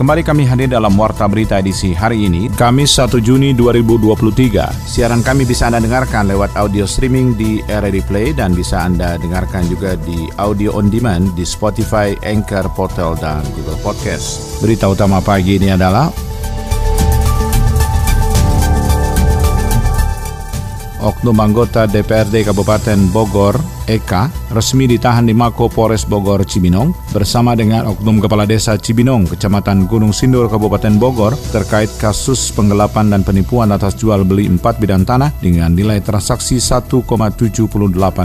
Kembali kami hadir dalam Warta Berita edisi hari ini, Kamis 1 Juni 2023. Siaran kami bisa Anda dengarkan lewat audio streaming di RRD Play dan bisa Anda dengarkan juga di audio on demand di Spotify, Anchor, Portal, dan Google Podcast. Berita utama pagi ini adalah Oknum anggota DPRD Kabupaten Bogor, Eka, resmi ditahan di Mako Polres Bogor Cibinong bersama dengan Oknum Kepala Desa Cibinong, Kecamatan Gunung Sindur, Kabupaten Bogor terkait kasus penggelapan dan penipuan atas jual beli empat bidang tanah dengan nilai transaksi 1,78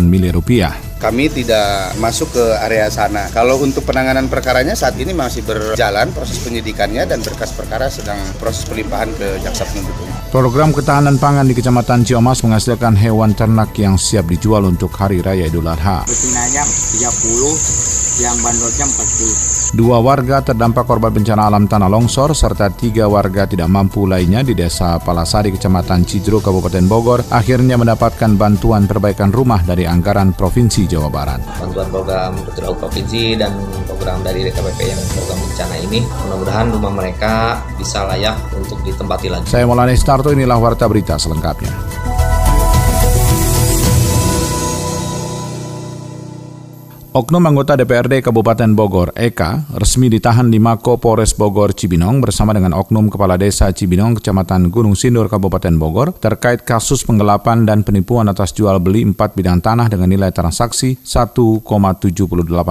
miliar rupiah kami tidak masuk ke area sana. Kalau untuk penanganan perkaranya saat ini masih berjalan proses penyidikannya dan berkas perkara sedang proses pelimpahan ke jaksa penuntut umum. Program ketahanan pangan di Kecamatan Ciomas menghasilkan hewan ternak yang siap dijual untuk Hari Raya Idul Adha. Betinanya 30, yang bandrolnya 40. Dua warga terdampak korban bencana alam tanah longsor serta tiga warga tidak mampu lainnya di Desa Palasari, Kecamatan Cidro, Kabupaten Bogor akhirnya mendapatkan bantuan perbaikan rumah dari anggaran Provinsi Jawa Barat. Bantuan program Betul Provinsi dan program dari DKPP yang program bencana ini, mudah-mudahan rumah mereka bisa layak untuk ditempati lagi. Saya Maulana Starto, inilah Warta Berita selengkapnya. Oknum anggota DPRD Kabupaten Bogor, Eka, resmi ditahan di Mako Polres Bogor Cibinong bersama dengan Oknum Kepala Desa Cibinong, Kecamatan Gunung Sindur, Kabupaten Bogor, terkait kasus penggelapan dan penipuan atas jual beli empat bidang tanah dengan nilai transaksi 1,78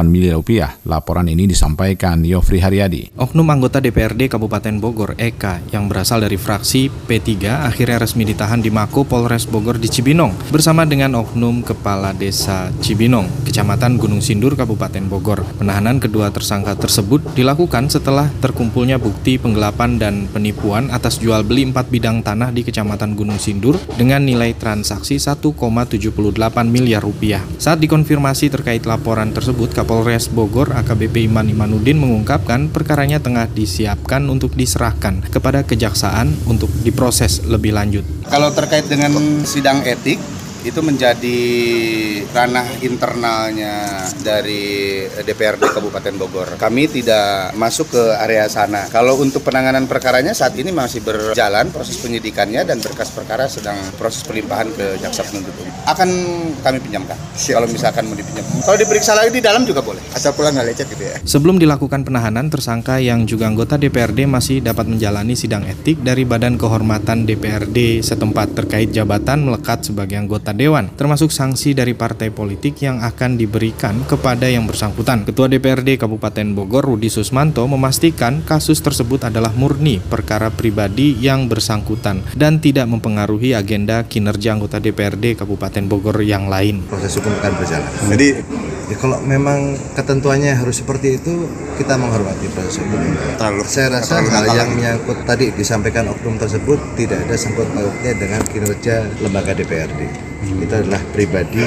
miliar rupiah. Laporan ini disampaikan Yofri Haryadi. Oknum anggota DPRD Kabupaten Bogor, Eka, yang berasal dari fraksi P3, akhirnya resmi ditahan di Mako Polres Bogor di Cibinong bersama dengan Oknum Kepala Desa Cibinong, Kecamatan Gunung Sindur, Sindur, Kabupaten Bogor. Penahanan kedua tersangka tersebut dilakukan setelah terkumpulnya bukti penggelapan dan penipuan atas jual beli empat bidang tanah di Kecamatan Gunung Sindur dengan nilai transaksi 1,78 miliar rupiah. Saat dikonfirmasi terkait laporan tersebut, Kapolres Bogor AKBP Iman Imanuddin mengungkapkan perkaranya tengah disiapkan untuk diserahkan kepada kejaksaan untuk diproses lebih lanjut. Kalau terkait dengan sidang etik, itu menjadi ranah internalnya dari DPRD Kabupaten Bogor. Kami tidak masuk ke area sana. Kalau untuk penanganan perkaranya saat ini masih berjalan proses penyidikannya dan berkas perkara sedang proses pelimpahan ke jaksa penuntut umum. Akan kami pinjamkan. Siap. Kalau misalkan mau dipinjam. Kalau diperiksa lagi di dalam juga boleh. Asal pulang nggak lecet gitu ya. Sebelum dilakukan penahanan, tersangka yang juga anggota DPRD masih dapat menjalani sidang etik dari Badan Kehormatan DPRD setempat terkait jabatan melekat sebagai anggota dewan, termasuk sanksi dari partai politik yang akan diberikan kepada yang bersangkutan. Ketua DPRD Kabupaten Bogor Rudi Susmanto memastikan kasus tersebut adalah murni perkara pribadi yang bersangkutan dan tidak mempengaruhi agenda kinerja anggota DPRD Kabupaten Bogor yang lain. Proses hukum akan berjalan. Jadi ya kalau memang ketentuannya harus seperti itu kita menghormati proses hukum. Saya rasa hal yang menyangkut tadi disampaikan oknum tersebut tidak ada sangkut pautnya dengan kinerja lembaga DPRD itu adalah pribadi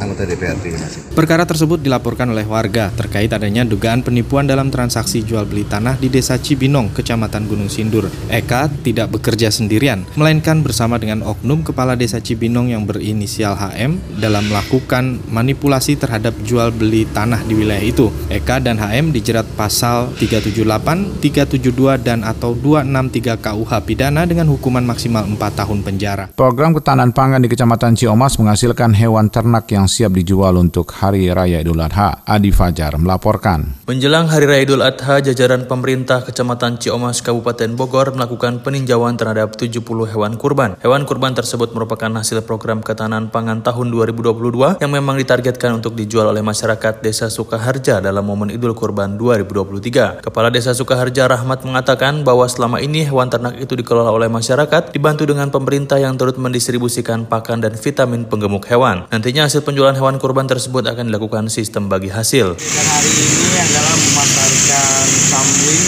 anggota DPRD. Perkara tersebut dilaporkan oleh warga terkait adanya dugaan penipuan dalam transaksi jual beli tanah di Desa Cibinong, Kecamatan Gunung Sindur. Eka tidak bekerja sendirian, melainkan bersama dengan oknum kepala Desa Cibinong yang berinisial HM dalam melakukan manipulasi terhadap jual beli tanah di wilayah itu. Eka dan HM dijerat pasal 378, 372 dan atau 263 KUH pidana dengan hukuman maksimal 4 tahun penjara. Program ketahanan pangan di Kecamatan Ciomas menghasilkan hewan ternak yang siap dijual untuk Hari Raya Idul Adha. Adi Fajar melaporkan. Menjelang Hari Raya Idul Adha, jajaran pemerintah Kecamatan Ciomas, Kabupaten Bogor melakukan peninjauan terhadap 70 hewan kurban. Hewan kurban tersebut merupakan hasil program ketahanan pangan tahun 2022 yang memang ditargetkan untuk dijual oleh masyarakat Desa Sukaharja dalam momen Idul Kurban 2023. Kepala Desa Sukaharja Rahmat mengatakan bahwa selama ini hewan ternak itu dikelola oleh masyarakat dibantu dengan pemerintah yang turut mendistribusikan pakan dan vitamin penggemuk hewan. Nantinya hasil penjualan hewan kurban tersebut akan dilakukan sistem bagi hasil. Dan hari ini adalah memanfaatkan sampling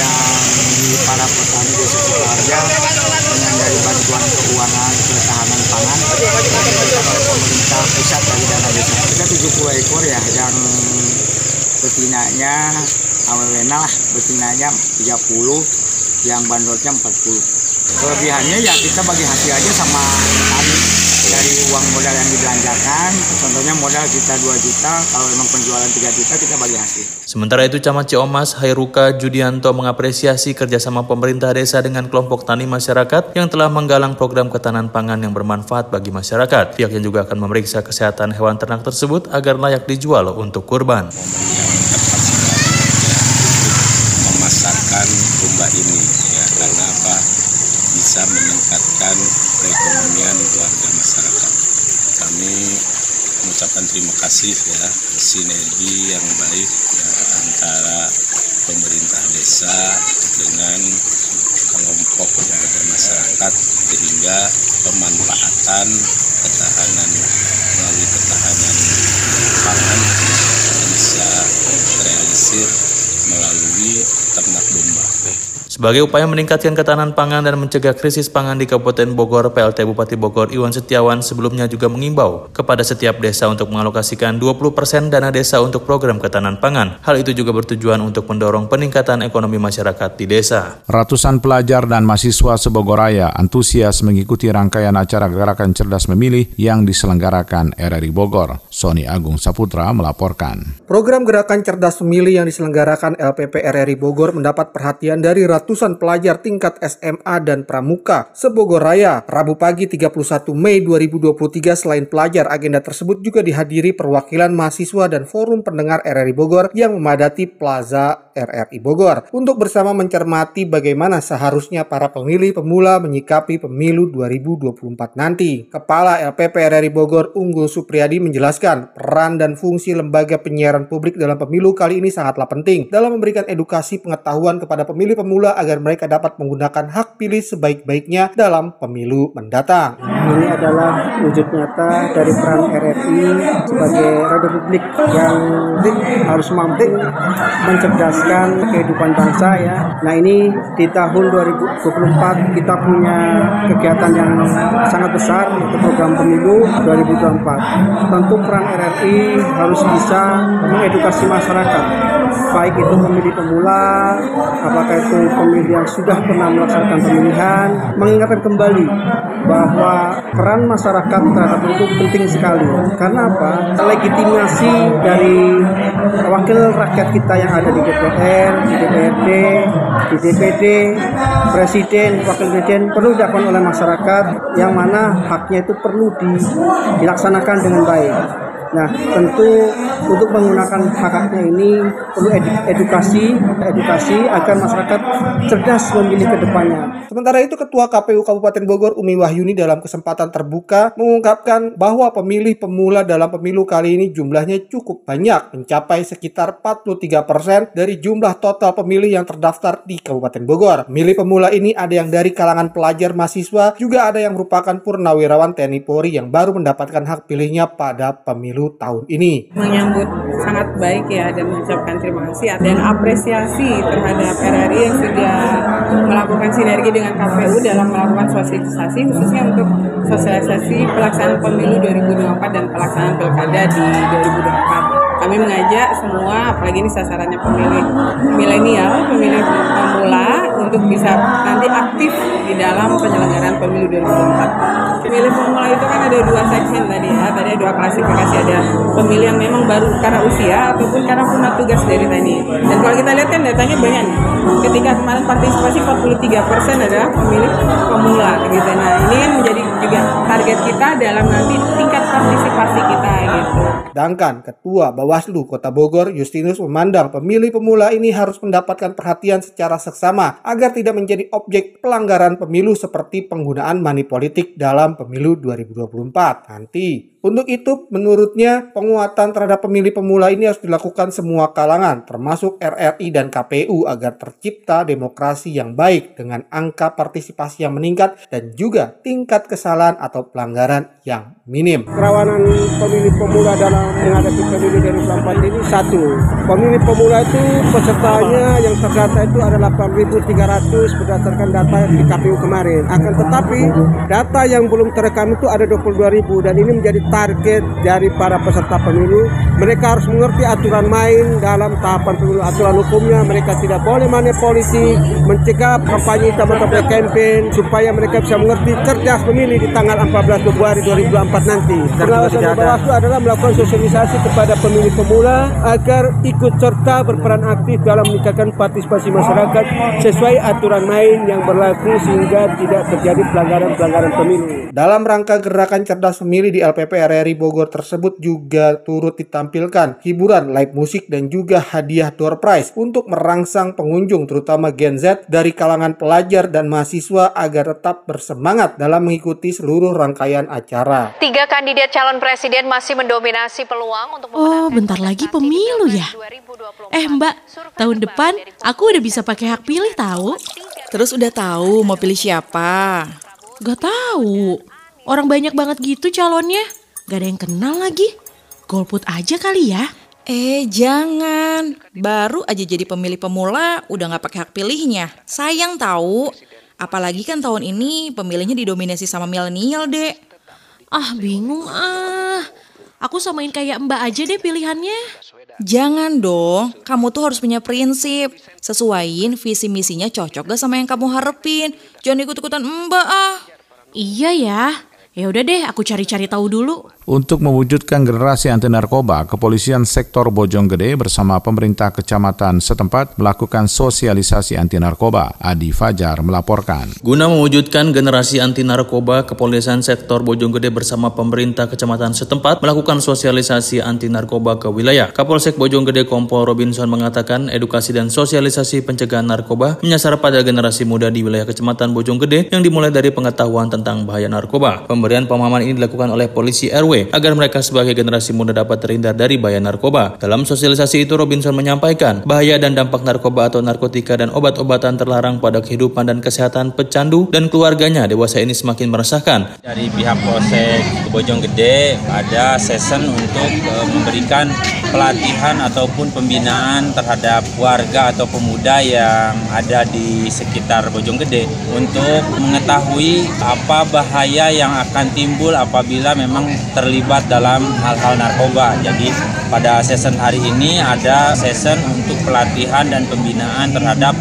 yang di para petani desa Sukarja dengan dari bantuan keuangan ketahanan pangan pemerintah pusat dari dana desa. Kita 70 ekor ya yang betinanya awalnya lah betinanya 30 yang bandrolnya 40 kelebihannya ya kita bagi hasil aja sama tadi dari uang modal yang dibelanjakan contohnya modal kita 2 juta kalau memang penjualan 3 juta kita bagi hasil Sementara itu Camat Ciomas Hairuka Judianto mengapresiasi kerjasama pemerintah desa dengan kelompok tani masyarakat yang telah menggalang program ketahanan pangan yang bermanfaat bagi masyarakat. Pihaknya juga akan memeriksa kesehatan hewan ternak tersebut agar layak dijual untuk kurban. memasarkan domba ini ya karena apa bisa meningkatkan perekonomian warga masyarakat. Kami mengucapkan terima kasih ya sinergi yang baik ya, antara pemerintah desa dengan kelompok warga masyarakat sehingga pemanfaatan ketahanan melalui ketahanan pangan bisa terrealisir melalui ternak domba. Sebagai upaya meningkatkan ketahanan pangan dan mencegah krisis pangan di Kabupaten Bogor, PLT Bupati Bogor Iwan Setiawan sebelumnya juga mengimbau kepada setiap desa untuk mengalokasikan 20% dana desa untuk program ketahanan pangan. Hal itu juga bertujuan untuk mendorong peningkatan ekonomi masyarakat di desa. Ratusan pelajar dan mahasiswa Sebogoraya antusias mengikuti rangkaian acara Gerakan Cerdas Memilih yang diselenggarakan RRI Bogor. Sony Agung Saputra melaporkan. Program Gerakan Cerdas Memilih yang diselenggarakan LPP RRI Bogor mendapat perhatian dari ratusan pelajar tingkat SMA dan Pramuka Sebogoraya. Rabu pagi 31 Mei 2023 selain pelajar, agenda tersebut juga dihadiri perwakilan mahasiswa dan forum pendengar RRI Bogor yang memadati Plaza RRI Bogor untuk bersama mencermati bagaimana seharusnya para pemilih pemula menyikapi pemilu 2024 nanti. Kepala LPP RRI Bogor Unggul Supriyadi menjelaskan peran dan fungsi lembaga penyiaran publik dalam pemilu kali ini sangatlah penting dalam memberikan edukasi pengetahuan kepada pemilih pemula agar mereka dapat menggunakan hak pilih sebaik-baiknya dalam pemilu mendatang. Ini adalah wujud nyata dari peran RRI sebagai radio publik yang harus mampu mencerdaskan kehidupan bangsa ya. Nah ini di tahun 2024 kita punya kegiatan yang sangat besar untuk program pemilu 2024. Tentu peran RRI harus bisa mengedukasi masyarakat baik itu pemilih pemula, apakah itu pemilih yang sudah pernah melaksanakan pemilihan, mengingatkan kembali bahwa peran masyarakat terhadap itu penting sekali. Karena apa? Legitimasi dari wakil rakyat kita yang ada di DPR, di DPRD, di DPD, presiden, wakil presiden perlu dilakukan oleh masyarakat yang mana haknya itu perlu dilaksanakan dengan baik. Nah, tentu untuk menggunakan hak-haknya ini perlu edukasi, edukasi agar masyarakat cerdas memilih ke depannya. Sementara itu Ketua KPU Kabupaten Bogor Umi Wahyuni dalam kesempatan terbuka mengungkapkan bahwa pemilih pemula dalam pemilu kali ini jumlahnya cukup banyak, mencapai sekitar 43% dari jumlah total pemilih yang terdaftar di Kabupaten Bogor. Pemilih pemula ini ada yang dari kalangan pelajar mahasiswa, juga ada yang merupakan purnawirawan TNI Polri yang baru mendapatkan hak pilihnya pada pemilu tahun ini. Menyambut sangat baik ya dan mengucapkan terima kasih dan apresiasi terhadap RRI yang sudah melakukan sinergi dengan KPU dalam melakukan sosialisasi khususnya untuk sosialisasi pelaksanaan pemilu 2024 dan pelaksanaan pilkada di 2024 kami mengajak semua, apalagi ini sasarannya pemilih milenial, pemilih pemula untuk bisa nanti aktif di dalam penyelenggaraan pemilu 2024. Pemilih pemula itu kan ada dua segmen tadi ya, tadi ada dua klasifikasi ada pemilih yang memang baru karena usia ataupun karena punya tugas dari TNI. Dan kalau kita lihat kan datanya banyak nih. Ketika kemarin partisipasi 43 persen adalah pemilih pemula gitu. Nah ini kan menjadi juga target kita dalam nanti tingkat partisipasi kita gitu. Sedangkan Ketua Bawaslu Kota Bogor Justinus memandang pemilih pemula ini harus mendapatkan perhatian secara seksama agar tidak menjadi objek pelanggaran pemilu seperti penggunaan money politik dalam pemilu 2024 nanti. Untuk itu, menurutnya penguatan terhadap pemilih pemula ini harus dilakukan semua kalangan, termasuk RRI dan KPU agar tercipta demokrasi yang baik dengan angka partisipasi yang meningkat dan juga tingkat kesalahan atau pelanggaran yang minim. Kerawanan pemilih pemula dalam menghadapi pemilu 2024 ini satu, pemilih pemula itu pesertanya yang terdata itu ada 8.300 berdasarkan data di KPU kemarin. Akan tetapi data yang belum terekam itu ada 22.000 dan ini menjadi target dari para peserta pemilu. Mereka harus mengerti aturan main dalam tahapan pemilu, aturan hukumnya. Mereka tidak boleh manipulasi, mencegah kampanye hitam atau campaign supaya mereka bisa mengerti cerdas memilih di tanggal 14 Februari 2024 nanti. Pengawasan Bawaslu adalah melakukan sosialisasi kepada pemilih pemula agar ikut serta berperan aktif dalam meningkatkan partisipasi masyarakat sesuai aturan main yang berlaku sehingga tidak terjadi pelanggaran-pelanggaran pemilu. Dalam rangka gerakan cerdas pemilih di LPP RRI Bogor tersebut juga turut ditampilkan hiburan live musik dan juga hadiah door prize untuk merangsang pengunjung terutama Gen Z dari kalangan pelajar dan mahasiswa agar tetap bersemangat dalam mengikuti seluruh rangkaian acara. Tiga kandidat calon presiden masih mendominasi peluang untuk Oh, bentar lagi pemilu ya? Eh mbak, tahun depan aku udah bisa pakai hak pilih tahu. Terus udah tahu mau pilih siapa? Gak tahu. Orang banyak banget gitu calonnya. Gak ada yang kenal lagi. Golput aja kali ya. Eh jangan, baru aja jadi pemilih pemula udah gak pakai hak pilihnya. Sayang tahu. Apalagi kan tahun ini pemilihnya didominasi sama milenial, Dek. Ah, bingung ah. Aku samain kayak Mbak aja deh pilihannya. Jangan dong, kamu tuh harus punya prinsip. Sesuaiin visi misinya cocok gak sama yang kamu harapin. Jangan ikut-ikutan Mbak ah. Iya ya. Ya udah deh, aku cari-cari tahu dulu. Untuk mewujudkan generasi anti narkoba, Kepolisian Sektor Bojonggede bersama pemerintah kecamatan setempat melakukan sosialisasi anti narkoba. Adi Fajar melaporkan. Guna mewujudkan generasi anti narkoba, Kepolisian Sektor Bojonggede bersama pemerintah kecamatan setempat melakukan sosialisasi anti narkoba ke wilayah. Kapolsek Bojonggede Kompol Robinson mengatakan edukasi dan sosialisasi pencegahan narkoba menyasar pada generasi muda di wilayah kecamatan Bojonggede yang dimulai dari pengetahuan tentang bahaya narkoba. Pemberian pemahaman ini dilakukan oleh polisi RW agar mereka sebagai generasi muda dapat terhindar dari bahaya narkoba. Dalam sosialisasi itu Robinson menyampaikan bahaya dan dampak narkoba atau narkotika dan obat-obatan terlarang pada kehidupan dan kesehatan pecandu dan keluarganya dewasa ini semakin meresahkan. Dari pihak Polsek Bojonggede ada session untuk uh, memberikan pelatihan ataupun pembinaan terhadap warga atau pemuda yang ada di sekitar Bojonggede untuk mengetahui apa bahaya yang akan timbul apabila memang terlibat dalam hal-hal narkoba. Jadi pada season hari ini ada season untuk pelatihan dan pembinaan terhadap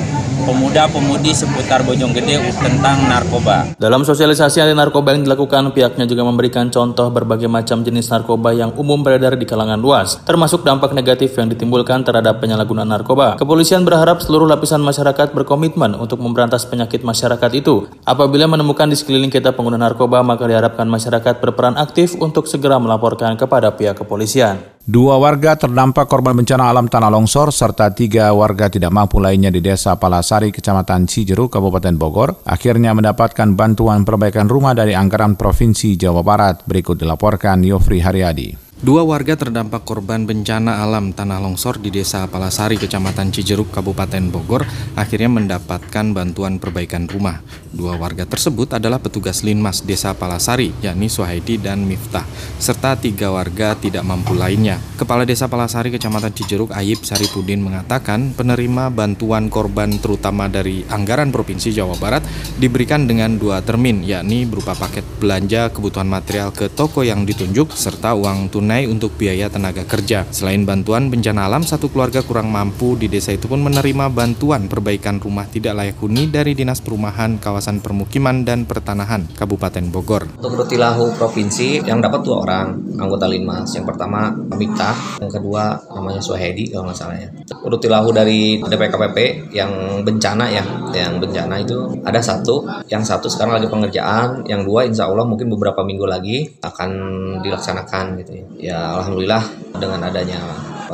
pemuda-pemudi seputar Bojonggede tentang narkoba. Dalam sosialisasi anti narkoba yang dilakukan, pihaknya juga memberikan contoh berbagai macam jenis narkoba yang umum beredar di kalangan luas, termasuk dampak negatif yang ditimbulkan terhadap penyalahgunaan narkoba. Kepolisian berharap seluruh lapisan masyarakat berkomitmen untuk memberantas penyakit masyarakat itu. Apabila menemukan di sekeliling kita pengguna narkoba, maka diharapkan masyarakat berperan aktif untuk segera melaporkan kepada pihak kepolisian. Dua warga terdampak korban bencana alam tanah longsor serta tiga warga tidak mampu lainnya di Desa Palasari, Kecamatan Cijeruk, Kabupaten Bogor, akhirnya mendapatkan bantuan perbaikan rumah dari anggaran Provinsi Jawa Barat. Berikut dilaporkan Yofri Haryadi. Dua warga terdampak korban bencana alam tanah longsor di Desa Palasari, Kecamatan Cijeruk, Kabupaten Bogor, akhirnya mendapatkan bantuan perbaikan rumah. Dua warga tersebut adalah petugas Linmas Desa Palasari, yakni Suhaidi dan Miftah, serta tiga warga tidak mampu lainnya. Kepala Desa Palasari, Kecamatan Cijeruk, Ayib Saripudin mengatakan penerima bantuan korban terutama dari anggaran Provinsi Jawa Barat diberikan dengan dua termin, yakni berupa paket belanja kebutuhan material ke toko yang ditunjuk, serta uang tunai untuk biaya tenaga kerja. Selain bantuan bencana alam, satu keluarga kurang mampu di desa itu pun menerima bantuan perbaikan rumah tidak layak huni dari Dinas Perumahan Kawasan Permukiman dan Pertanahan Kabupaten Bogor. Untuk Rutilahu Provinsi yang dapat dua orang anggota Linmas. Yang pertama Mita, yang kedua namanya Suhedi kalau nggak salah ya. Rutilahu dari DPKPP yang bencana ya, yang bencana itu ada satu, yang satu sekarang lagi pengerjaan, yang dua insya Allah mungkin beberapa minggu lagi akan dilaksanakan gitu ya ya alhamdulillah dengan adanya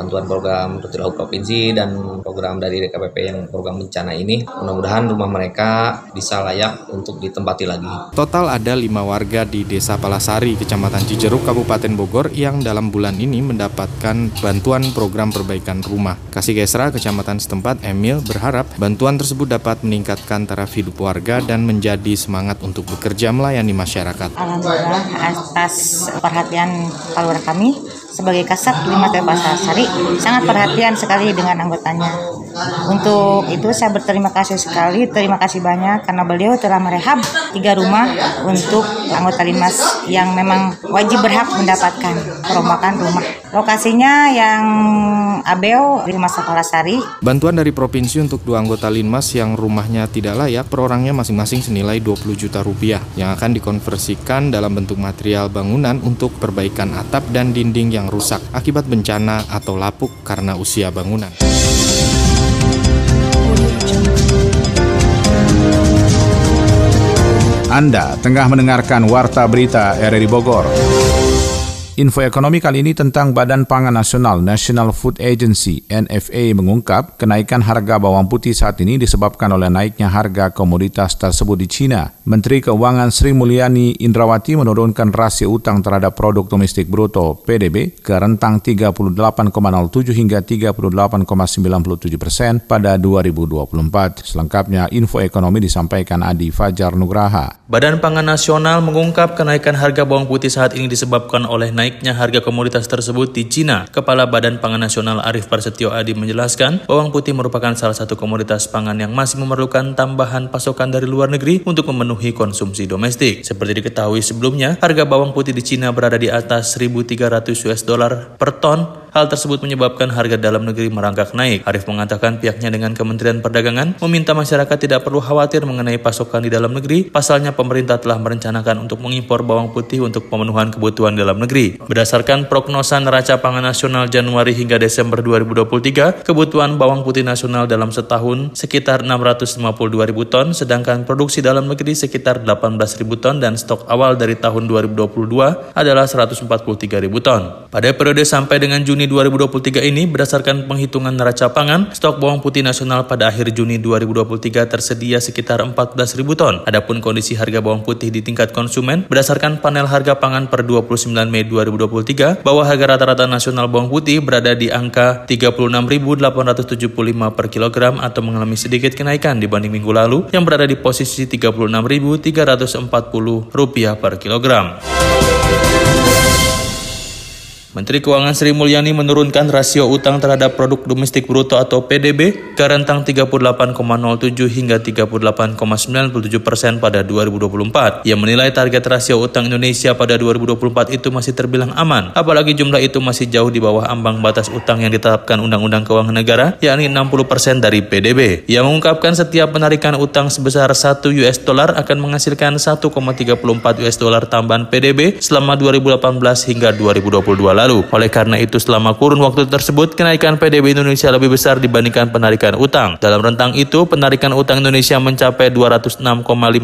bantuan program Rutilahu Provinsi dan program dari DKPP yang program bencana ini mudah-mudahan rumah mereka bisa layak untuk ditempati lagi. Total ada lima warga di Desa Palasari, Kecamatan Cijeruk, Kabupaten Bogor yang dalam bulan ini mendapatkan bantuan program perbaikan rumah. Kasih Gesra, Kecamatan setempat, Emil berharap bantuan tersebut dapat meningkatkan taraf hidup warga dan menjadi semangat untuk bekerja melayani masyarakat. Alhamdulillah atas perhatian keluarga kami sebagai Kasat Lima Sari sangat perhatian sekali dengan anggotanya. Untuk itu saya berterima kasih sekali, terima kasih banyak karena beliau telah merehab tiga rumah untuk anggota Linmas yang memang wajib berhak mendapatkan perombakan rumah. Lokasinya yang Abeo di Rumah Sari. Bantuan dari provinsi untuk dua anggota Linmas yang rumahnya tidak layak per orangnya masing-masing senilai 20 juta rupiah yang akan dikonversikan dalam bentuk material bangunan untuk perbaikan atap dan dinding yang rusak akibat bencana atau lapuk karena usia bangunan. Anda tengah mendengarkan Warta Berita RRI Bogor. Info ekonomi kali ini tentang Badan Pangan Nasional National Food Agency NFA mengungkap kenaikan harga bawang putih saat ini disebabkan oleh naiknya harga komoditas tersebut di China. Menteri Keuangan Sri Mulyani Indrawati menurunkan rasio utang terhadap produk domestik bruto PDB ke rentang 38,07 hingga 38,97 persen pada 2024. Selengkapnya info ekonomi disampaikan Adi Fajar Nugraha. Badan Pangan Nasional mengungkap kenaikan harga bawang putih saat ini disebabkan oleh naik naiknya harga komoditas tersebut di Cina. Kepala Badan Pangan Nasional Arif Prasetyo Adi menjelaskan, bawang putih merupakan salah satu komoditas pangan yang masih memerlukan tambahan pasokan dari luar negeri untuk memenuhi konsumsi domestik. Seperti diketahui sebelumnya, harga bawang putih di Cina berada di atas 1.300 US dollar per ton Hal tersebut menyebabkan harga dalam negeri merangkak naik. Arif mengatakan pihaknya dengan Kementerian Perdagangan meminta masyarakat tidak perlu khawatir mengenai pasokan di dalam negeri. Pasalnya pemerintah telah merencanakan untuk mengimpor bawang putih untuk pemenuhan kebutuhan dalam negeri. Berdasarkan prognosa neraca pangan nasional Januari hingga Desember 2023, kebutuhan bawang putih nasional dalam setahun sekitar 652 ribu ton, sedangkan produksi dalam negeri sekitar 18 ribu ton dan stok awal dari tahun 2022 adalah 143 ribu ton. Pada periode sampai dengan Juni Juni 2023 ini berdasarkan penghitungan neraca pangan, stok bawang putih nasional pada akhir Juni 2023 tersedia sekitar 14.000 ton. Adapun kondisi harga bawang putih di tingkat konsumen berdasarkan panel harga pangan per 29 Mei 2023 bahwa harga rata-rata nasional bawang putih berada di angka 36.875 per kilogram atau mengalami sedikit kenaikan dibanding minggu lalu yang berada di posisi 36.340 rupiah per kilogram. Menteri Keuangan Sri Mulyani menurunkan rasio utang terhadap produk domestik bruto atau PDB ke rentang 38,07 hingga 38,97 persen pada 2024. Ia menilai target rasio utang Indonesia pada 2024 itu masih terbilang aman, apalagi jumlah itu masih jauh di bawah ambang batas utang yang ditetapkan Undang-Undang Keuangan Negara, yakni 60 persen dari PDB. Ia mengungkapkan setiap penarikan utang sebesar 1 US dollar akan menghasilkan 1,34 US dollar tambahan PDB selama 2018 hingga 2022 lalu. Oleh karena itu selama kurun waktu tersebut kenaikan PDB Indonesia lebih besar dibandingkan penarikan utang. Dalam rentang itu penarikan utang Indonesia mencapai 206,5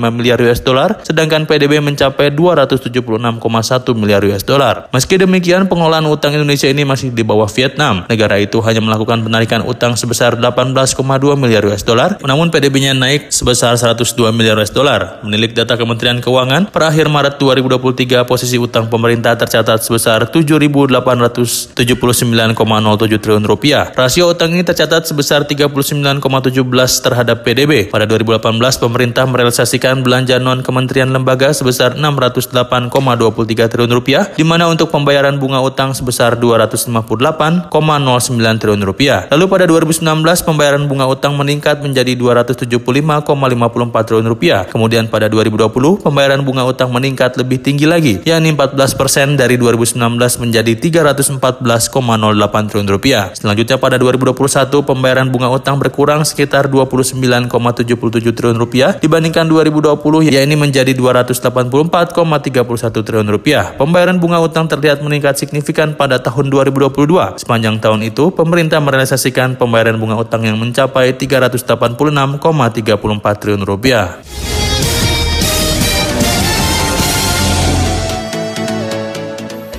miliar US dollar sedangkan PDB mencapai 276,1 miliar US dollar. Meski demikian pengelolaan utang Indonesia ini masih di bawah Vietnam. Negara itu hanya melakukan penarikan utang sebesar 18,2 miliar US dollar namun PDB-nya naik sebesar 102 miliar US dollar. Menilik data Kementerian Keuangan, per akhir Maret 2023 posisi utang pemerintah tercatat sebesar 7.000 1.879,07 triliun rupiah. Rasio utang ini tercatat sebesar 39,17 terhadap PDB. Pada 2018, pemerintah merealisasikan belanja non kementerian lembaga sebesar 608,23 triliun rupiah, di mana untuk pembayaran bunga utang sebesar 258,09 triliun rupiah. Lalu pada 2019, pembayaran bunga utang meningkat menjadi 275,54 triliun rupiah. Kemudian pada 2020, pembayaran bunga utang meningkat lebih tinggi lagi, yakni 14 persen dari 2019 menjadi 314,08 triliun rupiah. Selanjutnya pada 2021 pembayaran bunga utang berkurang sekitar 29,77 triliun rupiah dibandingkan 2020 yakni menjadi 284,31 triliun rupiah. Pembayaran bunga utang terlihat meningkat signifikan pada tahun 2022. Sepanjang tahun itu pemerintah merealisasikan pembayaran bunga utang yang mencapai 386,34 triliun rupiah.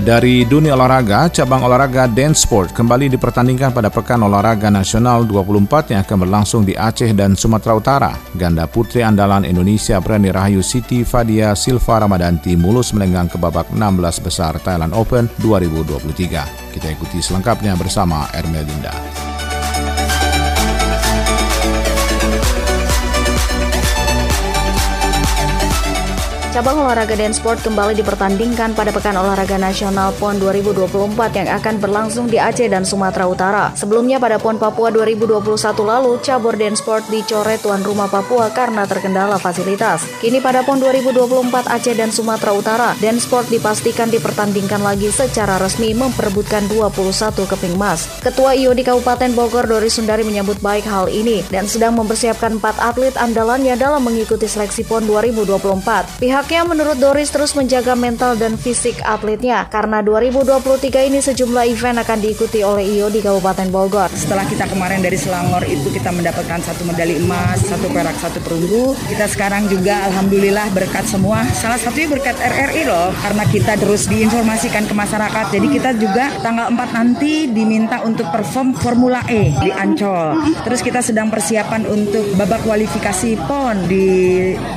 Dari dunia olahraga, cabang olahraga dance sport kembali dipertandingkan pada Pekan Olahraga Nasional 24 yang akan berlangsung di Aceh dan Sumatera Utara. Ganda putri andalan Indonesia Prani Rahayu Siti Fadia Silva Ramadanti mulus melenggang ke babak 16 besar Thailand Open 2023. Kita ikuti selengkapnya bersama Ermelinda. Cabang olahraga dan sport kembali dipertandingkan pada Pekan Olahraga Nasional PON 2024 yang akan berlangsung di Aceh dan Sumatera Utara. Sebelumnya pada PON Papua 2021 lalu, cabur dan sport dicoret tuan rumah Papua karena terkendala fasilitas. Kini pada PON 2024 Aceh dan Sumatera Utara, dan sport dipastikan dipertandingkan lagi secara resmi memperebutkan 21 keping emas. Ketua IO di Kabupaten Bogor Dori Sundari menyambut baik hal ini dan sedang mempersiapkan empat atlet andalannya dalam mengikuti seleksi PON 2024. Pihaknya menurut Doris terus menjaga mental dan fisik atletnya karena 2023 ini sejumlah event akan diikuti oleh IO di Kabupaten Bogor. Setelah kita kemarin dari Selangor itu kita mendapatkan satu medali emas, satu perak, satu perunggu. Kita sekarang juga alhamdulillah berkat semua. Salah satunya berkat RRI loh karena kita terus diinformasikan ke masyarakat. Jadi kita juga tanggal 4 nanti diminta untuk perform Formula E di Ancol. Terus kita sedang persiapan untuk babak kualifikasi PON di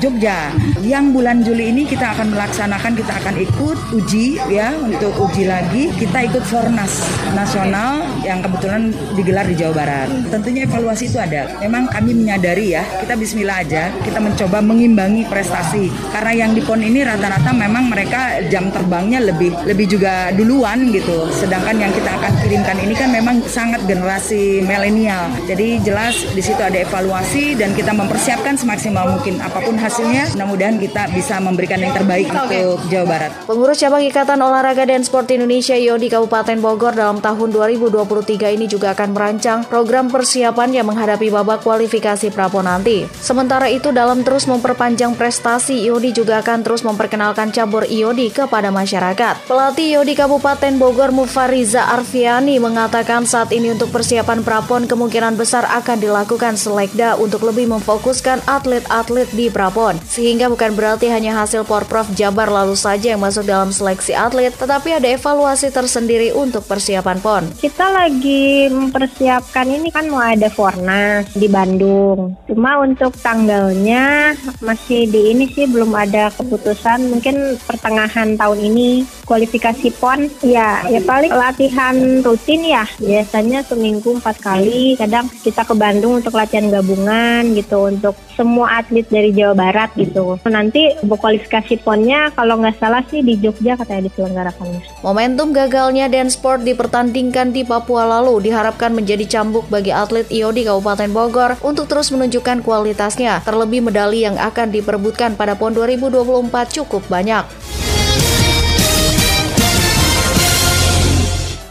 Jogja. Yang bulan Juli ini kita akan melaksanakan, kita akan ikut uji ya untuk uji lagi. Kita ikut Fornas nasional yang kebetulan digelar di Jawa Barat. Tentunya evaluasi itu ada. Memang kami menyadari ya, kita bismillah aja, kita mencoba mengimbangi prestasi. Karena yang di PON ini rata-rata memang mereka jam terbangnya lebih lebih juga duluan gitu. Sedangkan yang kita akan kirimkan ini kan memang sangat generasi milenial. Jadi jelas di situ ada evaluasi dan kita mempersiapkan semaksimal mungkin apa pun hasilnya. Mudah-mudahan kita bisa memberikan yang terbaik untuk Jawa Barat. Pengurus cabang Ikatan Olahraga dan Sport Indonesia IO di Kabupaten Bogor dalam tahun 2023 ini juga akan merancang program persiapan yang menghadapi babak kualifikasi Prapo nanti. Sementara itu dalam terus memperpanjang prestasi IOD juga akan terus memperkenalkan cabur IOD kepada masyarakat. Pelatih IOD Kabupaten Bogor Mufariza Arfiani mengatakan saat ini untuk persiapan Prapon kemungkinan besar akan dilakukan selekda untuk lebih memfokuskan atlet-atlet di Prapon. Sehingga bukan berarti hanya hasil Porprov Jabar lalu saja yang masuk dalam seleksi atlet, tetapi ada evaluasi tersendiri untuk persiapan PON. Kita lagi mempersiapkan ini kan mau ada Fornas di Bandung. Cuma untuk tanggalnya masih di ini sih belum ada keputusan. Mungkin pertengahan tahun ini kualifikasi PON ya ya paling latihan rutin ya biasanya seminggu empat kali kadang kita ke Bandung untuk latihan gabungan gitu untuk semua atlet dari Jawa Barat gitu nanti kualifikasi PONnya kalau nggak salah sih di Jogja katanya diselenggarakannya Momentum gagalnya dan sport dipertandingkan di Papua lalu diharapkan menjadi cambuk bagi atlet IO di Kabupaten Bogor untuk terus menunjukkan kualitasnya terlebih medali yang akan diperebutkan pada PON 2024 cukup banyak.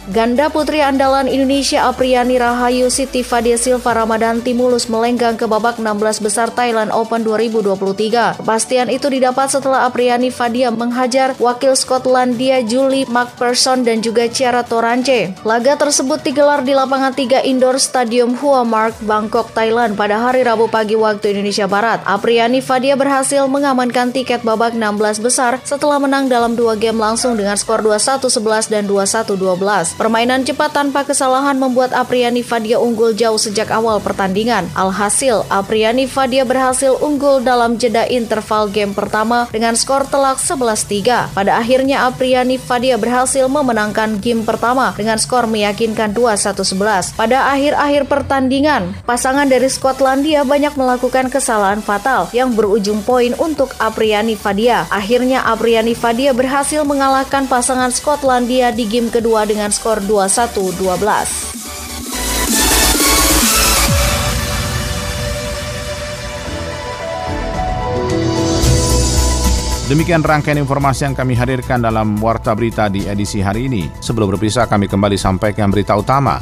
Ganda putri andalan Indonesia Apriani Rahayu Siti Fadia Silva Ramadan Timulus melenggang ke babak 16 besar Thailand Open 2023. Kepastian itu didapat setelah Apriani Fadia menghajar wakil Skotlandia Julie McPherson dan juga Ciara Torance. Laga tersebut digelar di lapangan 3 indoor Stadium Hua Mark, Bangkok, Thailand pada hari Rabu pagi waktu Indonesia Barat. Apriani Fadia berhasil mengamankan tiket babak 16 besar setelah menang dalam dua game langsung dengan skor 21-11 dan 21-12. Permainan cepat tanpa kesalahan membuat Apriani Fadia unggul jauh sejak awal pertandingan. Alhasil, Apriani Fadia berhasil unggul dalam jeda interval game pertama dengan skor telak 11-3. Pada akhirnya Apriani Fadia berhasil memenangkan game pertama dengan skor meyakinkan 21-11. Pada akhir-akhir pertandingan, pasangan dari Skotlandia banyak melakukan kesalahan fatal yang berujung poin untuk Apriani Fadia. Akhirnya Apriani Fadia berhasil mengalahkan pasangan Skotlandia di game kedua dengan skor skor 21-12. Demikian rangkaian informasi yang kami hadirkan dalam Warta Berita di edisi hari ini. Sebelum berpisah, kami kembali sampaikan berita utama.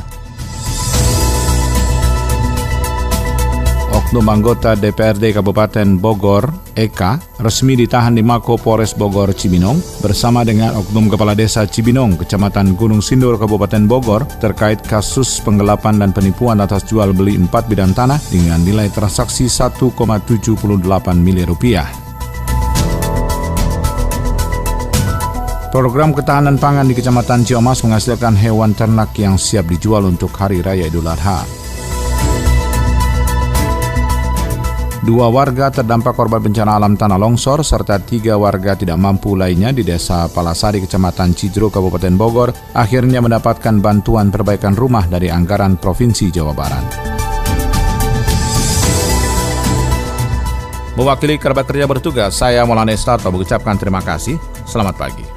Oknum anggota DPRD Kabupaten Bogor, Eka, resmi ditahan di Mako Polres Bogor, Cibinong, bersama dengan Oknum Kepala Desa Cibinong, Kecamatan Gunung Sindur, Kabupaten Bogor, terkait kasus penggelapan dan penipuan atas jual beli empat bidang tanah dengan nilai transaksi 1,78 miliar rupiah. Program ketahanan pangan di Kecamatan Ciomas menghasilkan hewan ternak yang siap dijual untuk Hari Raya Idul Adha. Dua warga terdampak korban bencana alam tanah longsor serta tiga warga tidak mampu lainnya di Desa Palasari, Kecamatan Cidro, Kabupaten Bogor, akhirnya mendapatkan bantuan perbaikan rumah dari anggaran Provinsi Jawa Barat. Mewakili kerabat kerja bertugas, saya Maulana Estato mengucapkan terima kasih. Selamat pagi.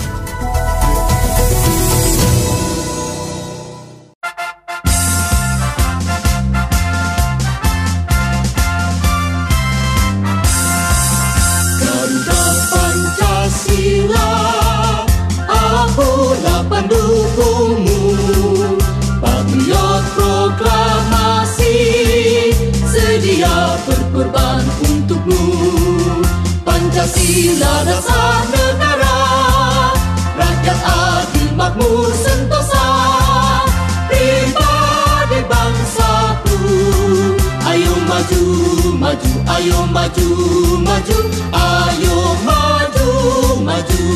Pancasila dasar negara, rakyat adil makmur sentosa. Pribadi bangsaku, ayo maju, maju, ayo maju, maju, ayo maju, maju.